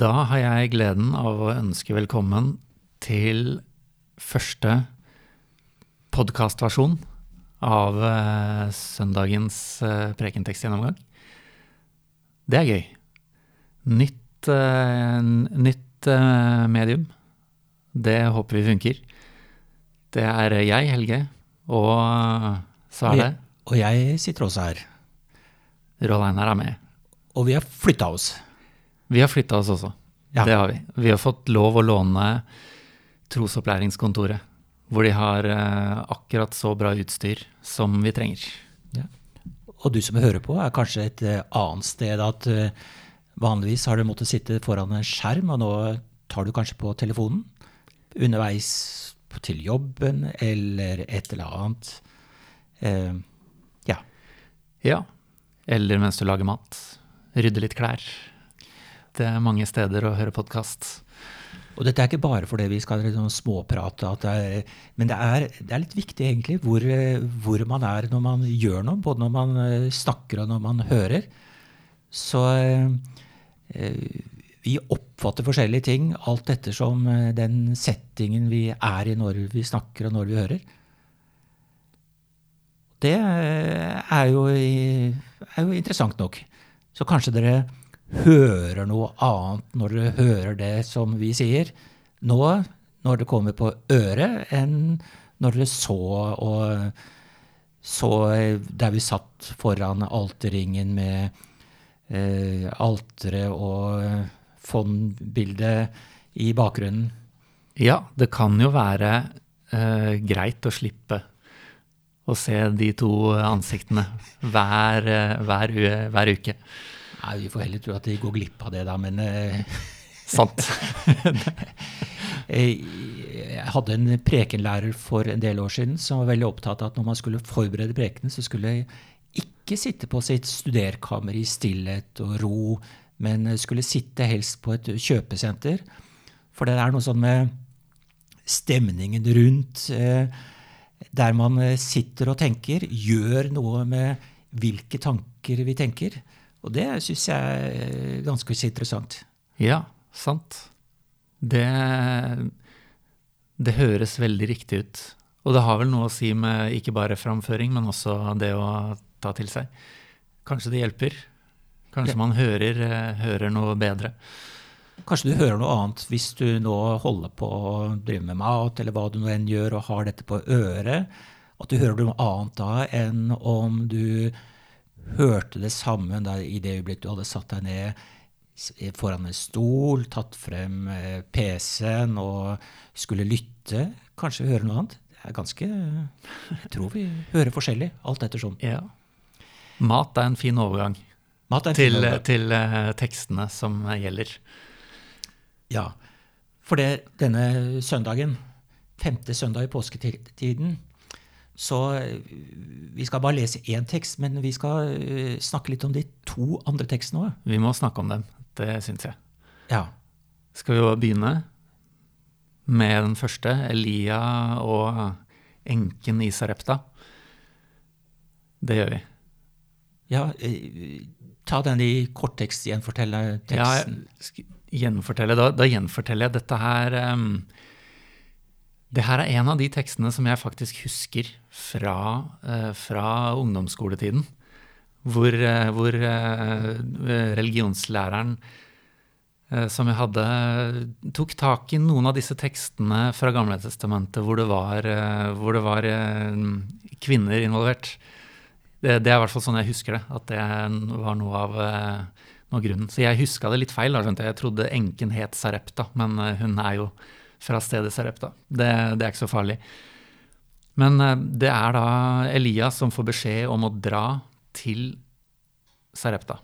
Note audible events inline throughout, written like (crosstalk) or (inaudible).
Da har jeg gleden av å ønske velkommen til første podkastversjon av eh, søndagens eh, prekentekstgjennomgang. Det er gøy. Nytt, eh, nytt medium. Det håper vi funker. Det er jeg, Helge, og så er det Og jeg sitter også her. Roll Einar er med. Og vi har flytta oss. Vi har flytta oss også. Ja. Det har vi. Vi har fått lov å låne Trosopplæringskontoret, hvor de har eh, akkurat så bra utstyr som vi trenger. Og du som hører på, er kanskje et eh, annet sted at eh, vanligvis har du måttet sitte foran en skjerm, og nå tar du kanskje på telefonen underveis til jobben eller et eller annet. Eh, ja. Ja. Eller mens du lager mat. Rydder litt klær. Det er mange steder å høre podkast. Og dette er ikke bare fordi vi skal liksom småprate, at det er, men det er, det er litt viktig egentlig hvor, eh, hvor man er når man gjør noe, både når man eh, snakker og når man hører. Så eh, eh, vi oppfatter forskjellige ting alt ettersom eh, den settingen vi er i når vi snakker og når vi hører. Det eh, er jo, er jo interessant nok. Så kanskje dere hører noe annet når dere hører det som vi sier nå, når det kommer på øret, enn når dere så og så der vi satt foran alterringen med eh, alteret og fondbildet i bakgrunnen. Ja, det kan jo være eh, greit å slippe å se de to ansiktene hver, eh, hver, hver uke. Nei, Vi får heller tro at de går glipp av det, da, men eh, Sant. (laughs) Eh, Jeg hadde en prekenlærer for en del år siden som var veldig opptatt av at når man skulle forberede prekenen, så skulle jeg ikke sitte på sitt studerkammer i stillhet og ro, men skulle sitte helst på et kjøpesenter. For det er noe sånn med stemningen rundt eh, der man sitter og tenker, gjør noe med hvilke tanker vi tenker. Og det syns jeg er ganske så interessant. Ja, sant. Det, det høres veldig riktig ut. Og det har vel noe å si med ikke bare framføring, men også det å ta til seg. Kanskje det hjelper. Kanskje man hører, hører noe bedre. Kanskje du hører noe annet hvis du nå holder på å drive med mat, eller hva du nå enn gjør, og har dette på øret. At du hører noe annet da enn om du hørte det samme da, i det øyeblikk du hadde satt deg ned foran en stol, tatt frem eh, PC-en og skulle lytte. Kanskje høre noe annet. Det er ganske Jeg tror vi hører forskjellig, alt ettersom. Ja. Mat er en fin overgang er en til, fin overgang. til eh, tekstene som gjelder. Ja, for det, denne søndagen, femte søndag i påsketiden, så eh, vi skal bare lese én tekst, men vi skal eh, snakke litt om de to andre tekstene òg. Vi må snakke om dem. Det syns jeg. Ja. Skal vi jo begynne med den første, Elia og enken i Sarepta? Det gjør vi. ja eh, ta den i korttekst, gjenfortelle teksten. Ja, gjenfortelle, da, da gjenforteller jeg dette her em, Det her er en av de tekstene som jeg faktisk husker fra, eh, fra ungdomsskoletiden. Hvor, eh, hvor eh, religionslæreren som jeg hadde, tok tak i noen av disse tekstene fra Gamletestamentet hvor hvor det var kvinner involvert. Det, det er i hvert fall sånn jeg husker det, at det var noe av, noe grunnen. Så jeg huska det litt feil. Jeg trodde enken het Sarepta, men hun er jo fra stedet Sarepta. Det, det er ikke så farlig. Men eh, det er da Elias som får beskjed om å dra til Sarepta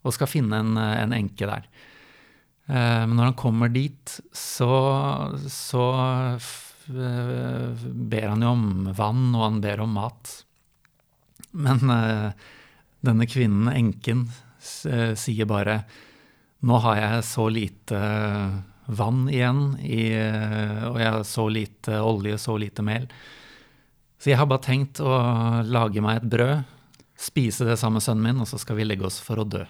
og skal finne en, eh, en enke der. Eh, Men når han kommer dit, så, så ber han jo om vann, og han ber om mat. Men denne kvinnen, enken, sier bare Nå har jeg så lite vann igjen, i, og jeg så lite olje, så lite mel. Så jeg har bare tenkt å lage meg et brød, spise det sammen med sønnen min, og så skal vi legge oss for å dø.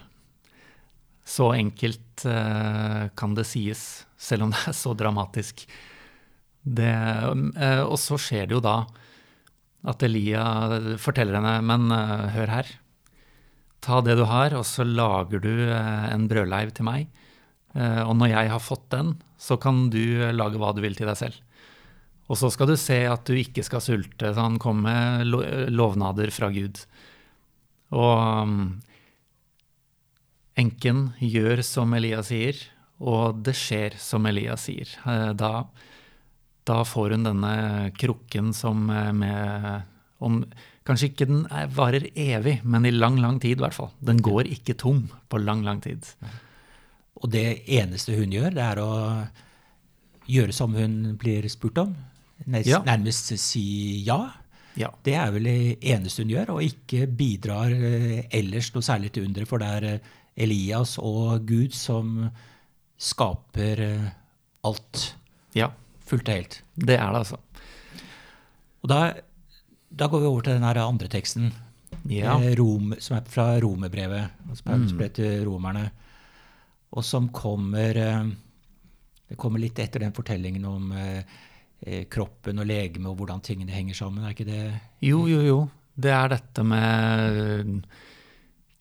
Så enkelt eh, kan det sies, selv om det er så dramatisk. Det, eh, og så skjer det jo da at Elia forteller henne, men eh, hør her. Ta det du har, og så lager du eh, en brødleiv til meg. Eh, og når jeg har fått den, så kan du lage hva du vil til deg selv. Og så skal du se at du ikke skal sulte. Så han kom med lovnader fra Gud. Og um, enken gjør som Elias sier, og det skjer som Elias sier. Da da får hun denne krukken som eh, med om, Kanskje ikke den er, varer evig, men i lang, lang tid i hvert fall. Den går ikke tom på lang, lang tid. Og det eneste hun gjør, det er å gjøre som hun blir spurt om. Nærmest, ja. nærmest si ja. ja. Det er vel det eneste hun gjør, og ikke bidrar eh, ellers noe særlig til underet, for det er eh, Elias og Gud som skaper alt. Ja. Fullt og helt. Det er det, altså. Og da, da går vi over til den andre teksten, ja. Eh, Rom, som er fra romerbrevet. Altså Paulus brev til romerne. Og som kommer eh, Det kommer litt etter den fortellingen om eh, kroppen og legeme og hvordan tingene henger sammen. Er ikke det Jo, jo, jo. Det er dette med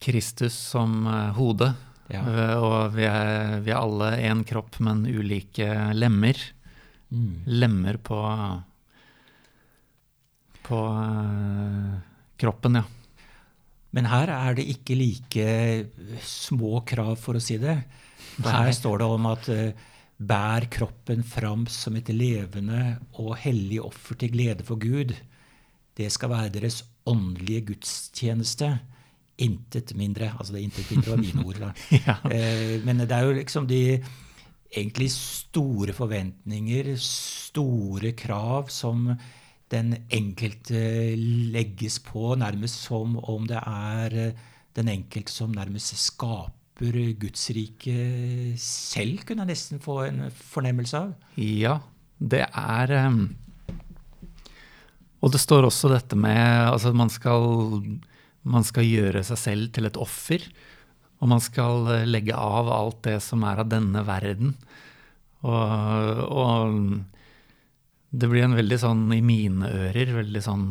Kristus som hode. Ja. Og vi er, vi er alle én kropp, men ulike lemmer. Mm. Lemmer på på kroppen, ja. Men her er det ikke like små krav, for å si det. Her står det om at uh, bær kroppen fram som et levende og hellig offer til glede for Gud. Det skal være deres åndelige gudstjeneste. Intet mindre. Altså det er intet mindre var mine ord. (laughs) ja. uh, men det er jo liksom de egentlig store forventninger, store krav som den enkelte legges på, nærmest som om det er eh, den enkelte som nærmest skaper Guds rike selv, kunne jeg nesten få en fornemmelse av. Ja, det er ehm, Og det står også dette med altså man man skal gjøre seg selv til et offer. Og man skal eh, legge av alt det som er av denne verden. Og, og, det blir en veldig sånn, i mine ører, veldig sånn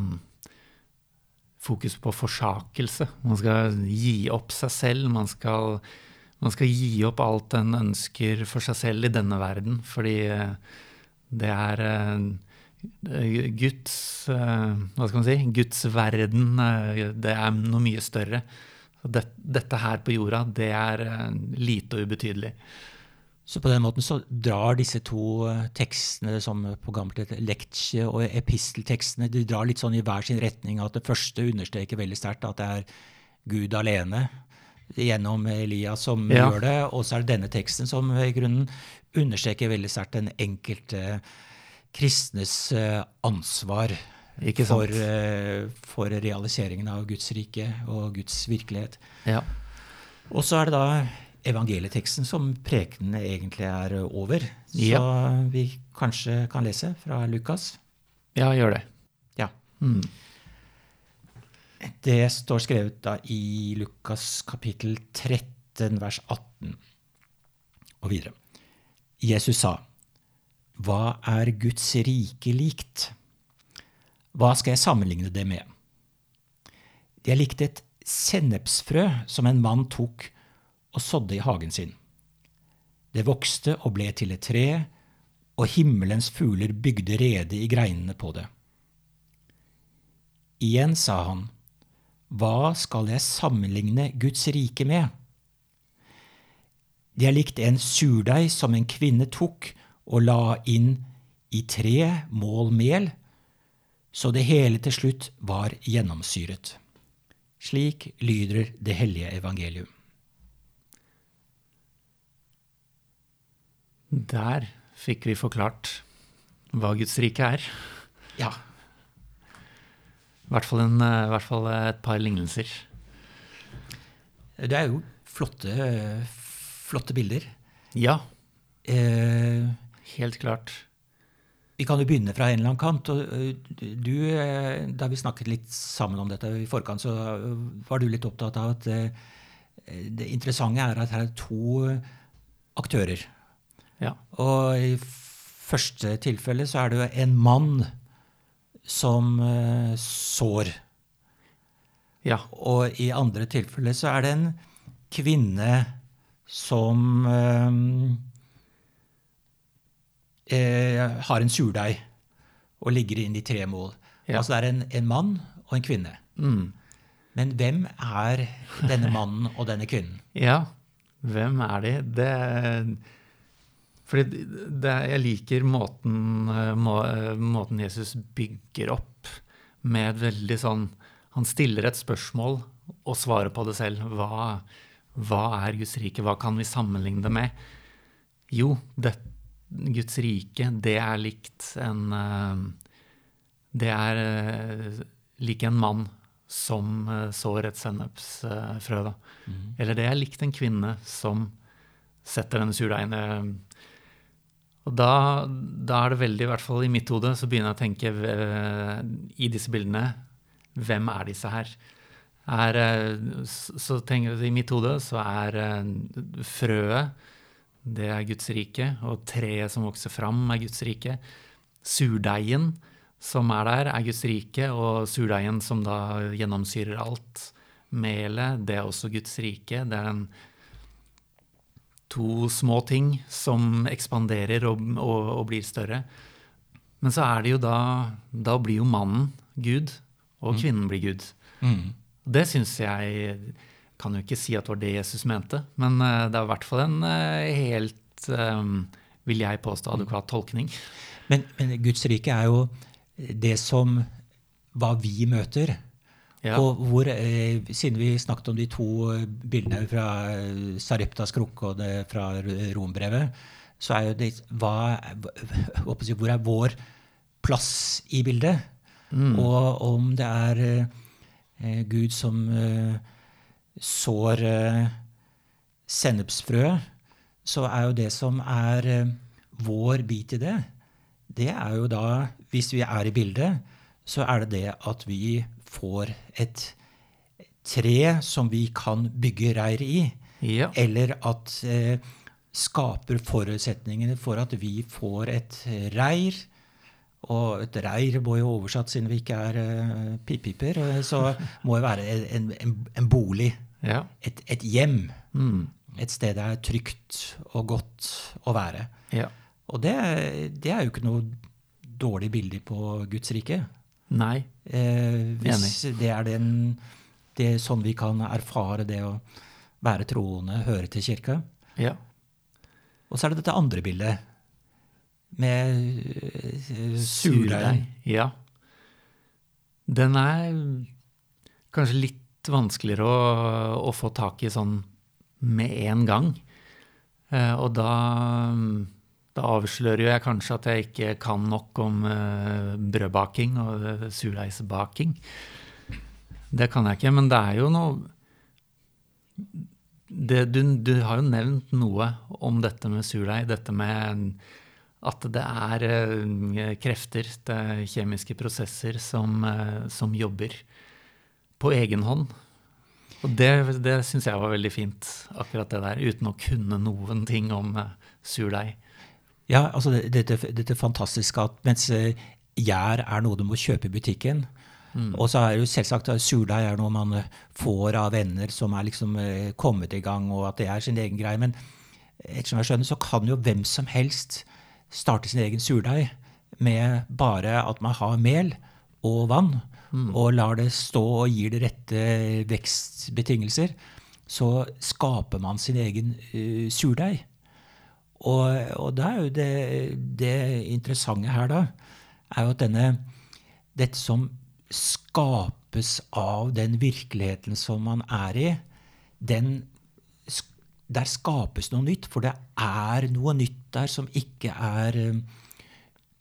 fokus på forsakelse. Man skal gi opp seg selv. Man skal, man skal gi opp alt en ønsker for seg selv i denne verden. Fordi eh, det er eh, Guds Hva skal man si? Guds verden. Det er noe mye større. Dette her på jorda, det er eh, lite og ubetydelig. Så på den måten så drar disse to eh, tekstene som på gammelt lektie- og episteltekstene de drar litt sånn i hver sin retning. At det første understreker veldig sterkt at det er Gud alene gjennom Elias som ja. gjør det. Og så er det denne teksten som i grunnen understreker veldig sterkt den enkelte kristnes eh, ansvar for, uh, for, realiseringen av Guds rike og Guds virkelighet. Ja. Og så er det da evangelieteksten som prekenen egentlig er over. Så ja. vi kanskje kan lese fra Lukas. Ja, gjør det. Ja. Mm. Det står skrevet da i Lukas kapittel 13, vers 18 og videre. Jesus sa, Hva er Guds rike likt? Hva skal jeg sammenligne det med? Det er likt et sennepsfrø som en mann tok og sådde i hagen sin. Det vokste og ble til et tre, og himmelens fugler bygde rede i greinene på det. Igjen sa han, Hva skal jeg sammenligne Guds rike med? Det er likt en surdeig som en kvinne tok og la inn i tre mål mel så det hele til slutt var gjennomsyret. Slik lyder det hellige evangelium. Der fikk vi forklart hva Guds rike er. Ja. I hvert fall, en, eh, i hvert fall et par lignelser. Det er jo flotte, flotte bilder. Ja. Eh, Helt klart. Vi kan jo begynne fra en eller annen kant. og du, Da vi snakket litt sammen om dette i forkant, så var du litt opptatt av at det interessante er at her er to aktører. Ja. Og i første tilfelle så er det jo en mann som uh, sår. Ja. Og i andre tilfelle så er det en kvinne som uh, uh, har en surdeig og ligger inn i tre mål. Ja. Altså det er en, en mann og en kvinne. Mm. Men hvem er denne mannen og denne kvinnen? Ja, hvem er de? Det Fordi det, jeg liker måten, eh, må, eh, måten Jesus bygger opp med et veldig sånn Han stiller et spørsmål og svarer på det selv. Hva, hva er Guds rike? Hva kan vi sammenligne det med? Jo, det, Guds rike, det er likt en eh, Det er lik en mann som sår et sennepsfrø. Mm. Eller det er likt en kvinne som setter denne surdeigen. Og da, da, er det veldig, i hvert fall i mitt hode, så begynner jeg å tenke i disse bildene Hvem er disse her? Er, så tenker jeg I mitt hode så er frøet det er Guds rike, og treet som vokser fram, er Guds rike. Surdeigen som er der, er Guds rike, og surdeigen som da gjennomsyrer alt. Melet, det er også Guds rike. Det er en to små ting som ekspanderer og, og, og, blir større. Men så er det jo da Da blir jo mannen Gud, og mm. kvinnen blir Gud. Mm. Det syns jeg Kan jo ikke si at det var det Jesus mente, men eh, det er i hvert fall en eh, helt, um, vil jeg påstå, adekvat tolkning. Men, men Guds rike er jo det som hva vi møter. Ja. Og hvor, eh, Siden vi snakket om de to bildene fra Sareptas krukke og det fra rombrevet, så er jo det hva, Hvor er vår plass i bildet? Mm. Og om det er eh, Gud som eh, sår eh, sennepsfrø, så er jo det som er eh, vår bit i det, det er jo da hvis vi er i bildet, så er det det at vi får et tre som vi kan bygge reir i. Ja. Eller at eh, skaper forutsetningene for at vi får et reir. Og et reir må jo oversatt, siden vi ikke er uh, pipiper, eh, så (laughs) må det være en, en, en bolig. Ja. Et, et, hjem. Mm. Et sted det er trygt og godt å være. Ja. Og det, det, er jo ikke noe dårlig bilde på Guds rike. Nei. Eh, hvis Enig. det er den, det er sånn vi kan erfare det å være troende, høre til kirka. Ja. Og så er det dette andre bildet med uh, surdeig. Ja. Den er kanskje litt vanskeligere å, å få tak i sånn med en gang. Uh, og da da avslører jeg kanskje at jeg ikke kan nok om uh, brødbaking og uh, surdeigsbaking. Det kan jeg ikke, men det er jo noe det, du, du, har jo nevnt noe om dette med surdeig. Dette med at det er uh, krefter, det er kjemiske prosesser, som, som jobber på egen hånd. Og det, det syns jeg var veldig fint, akkurat det der, uten å kunne noen ting om surdeig. Ja, altså dette, dette fantastiske at mens eh, gjær er noe du må kjøpe i butikken, mm. og så er jo selvsagt surdeig er noe man eh, får av venner som er liksom eh, kommet i gang, og at det er sin egen greie. Men ettersom jeg skjønner, så kan jo hvem som helst starte sin egen surdeig med bare at man har mel og vann, mm. og lar det stå og gir det rette vekstbetingelser. Så skaper man sin egen uh, surdeig. Og, og det er jo det, det, interessante her, da, er jo at denne Dette som skapes av den virkeligheten som man er i, den Der skapes noe nytt, for det er noe nytt der som ikke er um,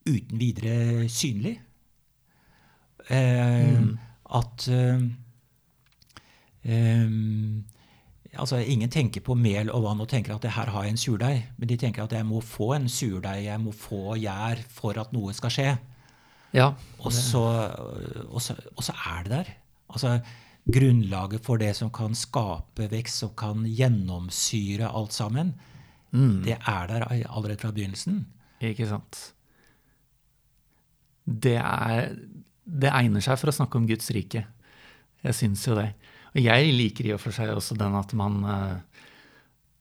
uten videre synlig. Eh, mm. At um, um, altså Ingen tenker på mel og vann og tenker at det her har jeg en surdeig. Men de tenker at jeg må få en surdeig, jeg må få gjær for at noe skal skje. Ja, og, så, og, så, og, så, er det der. Altså, grunnlaget for det som kan skape vekst, som kan gjennomsyre alt sammen, Mm. det er der allerede fra begynnelsen. Ikke sant. Det, er, det egner seg for å snakke om Guds rike. Jeg syns jo det. Og jeg liker i og for seg også den at man eh,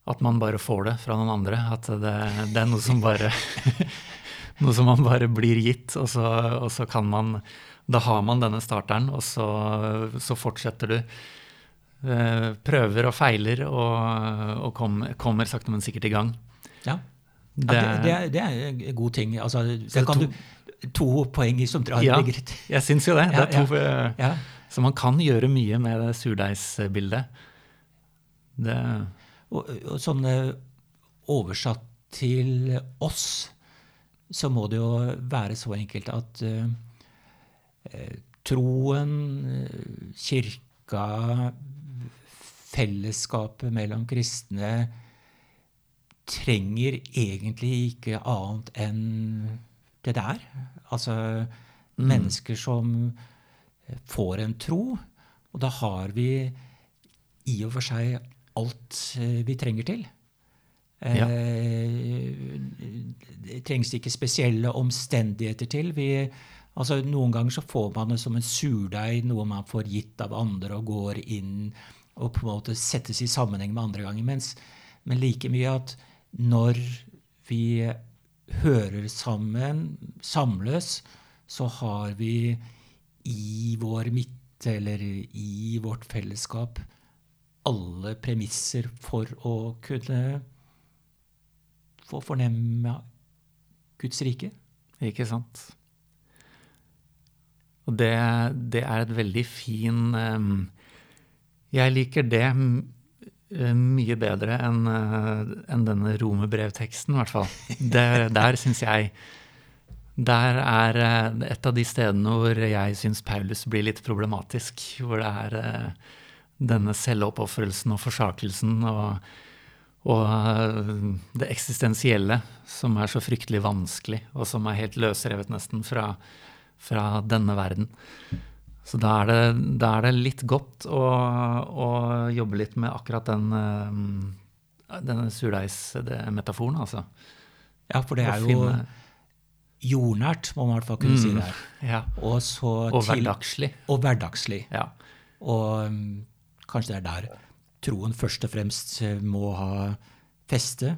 at man bare får det fra noen andre. At det, det er noe som bare (laughs) Noe som man bare blir gitt, og så, og så kan man Da har man denne starteren, og så, så fortsetter du. Eh, Prøver og feiler og, og kom, kommer sakte, men sikkert i gang. Ja. Det, Ja, det, det, er, det er en god ting. Altså, det kan to- du, to poeng som drar Ja. jeg syns jo det. det er to, ja, Ja. Så man kan gjøre mye med det surdeigsbildet. Det Og, og sånn oversatt til oss, så må det jo være så enkelt at eh, troen, eh, kirka, fellesskapet mellom kristne trenger egentlig ikke annet enn det der. Altså mennesker som får en tro, og da har vi i og for seg alt eh, vi trenger til. Ja. Eh, Det trengs ikke spesielle omstendigheter til. Vi, altså Noen ganger så får man det som en surdeig, noe man får gitt av andre og går inn og på en måte settes i sammenheng med andre ganger. Mens, men like mye at når vi hører sammen, samles, så har vi i vår midte eller i vårt fellesskap alle premisser for å kunne få fornemme Guds rike. Ikke sant? Og det, det er et veldig fin Jeg liker det mye bedre enn eh, enn denne romerbrevteksten, i hvert fall. (laughs) Der, der syns jeg Der er eh, et av de stedene hvor jeg syns Paulus blir litt problematisk. Hvor det er eh, denne selvoppofrelsen og forsakelsen og, og eh, det eksistensielle som er så fryktelig vanskelig, og som er helt løsrevet nesten fra, fra denne verden. Så da er det, da er det litt godt å, å jobbe litt med akkurat den, denne surdeigsmetaforen, altså. Ja, for det er jo jordnært, må man i hvert fall kunne si Mm. det. her. Ja. Og, så Og hverdagslig. Og hverdagslig. Ja. Og um, kanskje det er der troen først og fremst eh, må ha feste.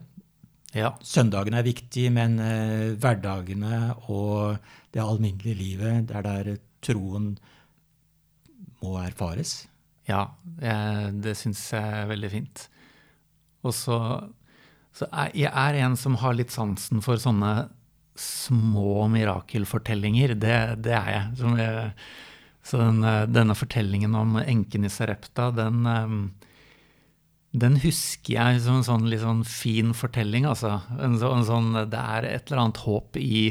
ja. Søndagen er viktig, men uh, hverdagene og det alminnelige livet, det er der troen må erfares. Ja, jeg, det syns jeg er veldig fint. Og så, så er, jeg er en som har litt sansen for sånne små mirakelfortellinger. Det, det er jeg. Jeg så den, eh, denne fortellingen om enken i Sarepta, den, eh, den husker jeg som en sånn litt sånn fin fortelling, altså. En, så, en sånn, det er et eller annet håp i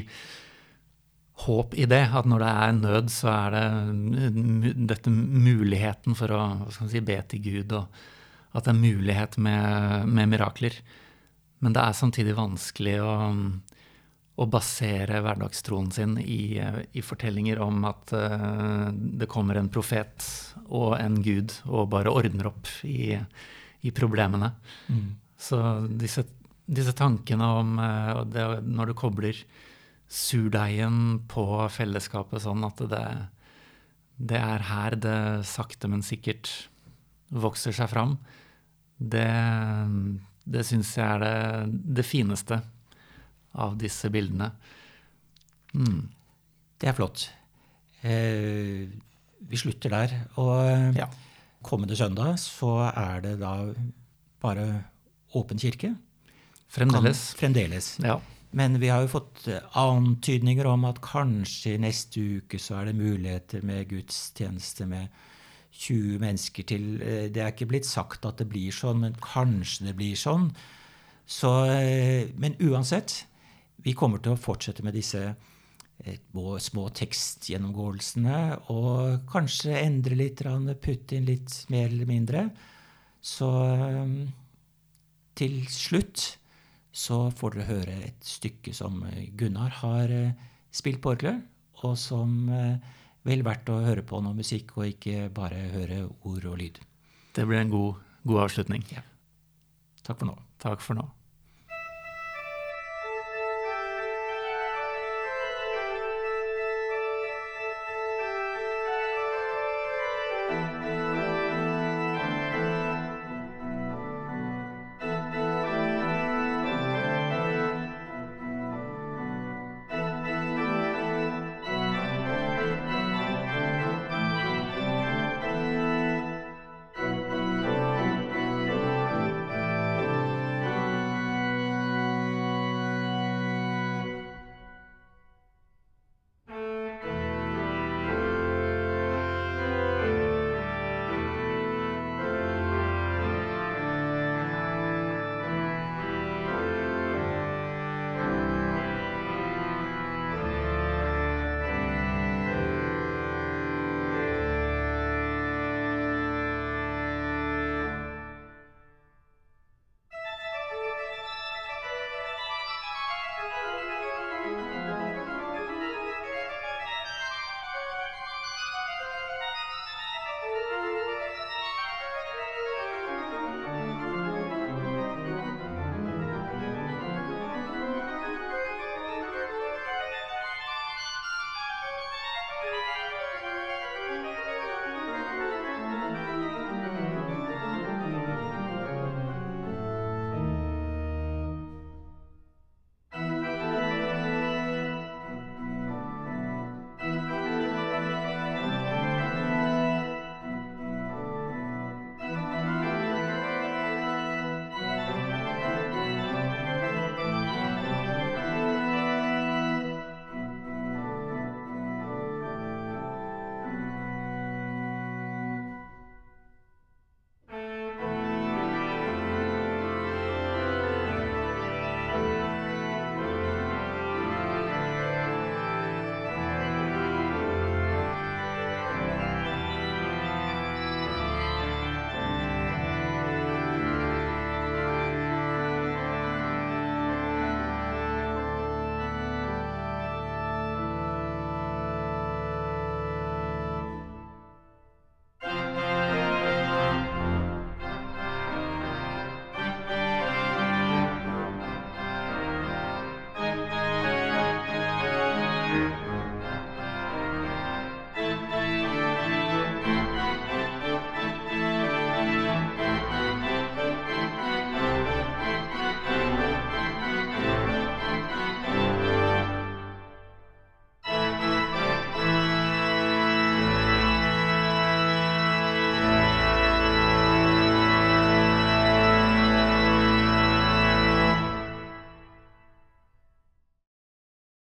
håp i det. At når det er nød, så er det dette muligheten for å si, be til Gud, og at det er mulighet med, med mirakler. Men det er samtidig vanskelig å, å basere hverdagstroen sin i, i fortellinger om at eh, det kommer en profet og en gud og bare ordner opp i, i problemene. Så disse, disse tankene om eh, det, når du kobler surdeigen på fellesskapet sånn at det, det er her det sakte, men sikkert vokser seg fram, det, det syns jeg er det, det fineste av disse bildene. Mm. Det er flott. Eh, vi slutter der. Og Ja. kommende søndag så er det da bare åpen kirke. Fremdeles. Kan, fremdeles. Ja. Men vi har jo fått eh, antydninger om at kanskje neste uke så er det muligheter med gudstjeneste med 20 mennesker til. Eh, Det er ikke blitt sagt at det blir sånn, men kanskje det blir sånn. Så, eh, men uansett, vi kommer til å fortsette med disse eh, små- tekstgjennomgåelsene og kanskje endre litt, putte inn litt mer eller mindre. Så eh, til slutt så får dere høre et stykke som Gunnar har eh, spilt på orgelet, og som eh, vel verdt å høre på noe musikk, og ikke bare høre ord og lyd. Det blir en god, god avslutning. Takk for nå. Takk for nå.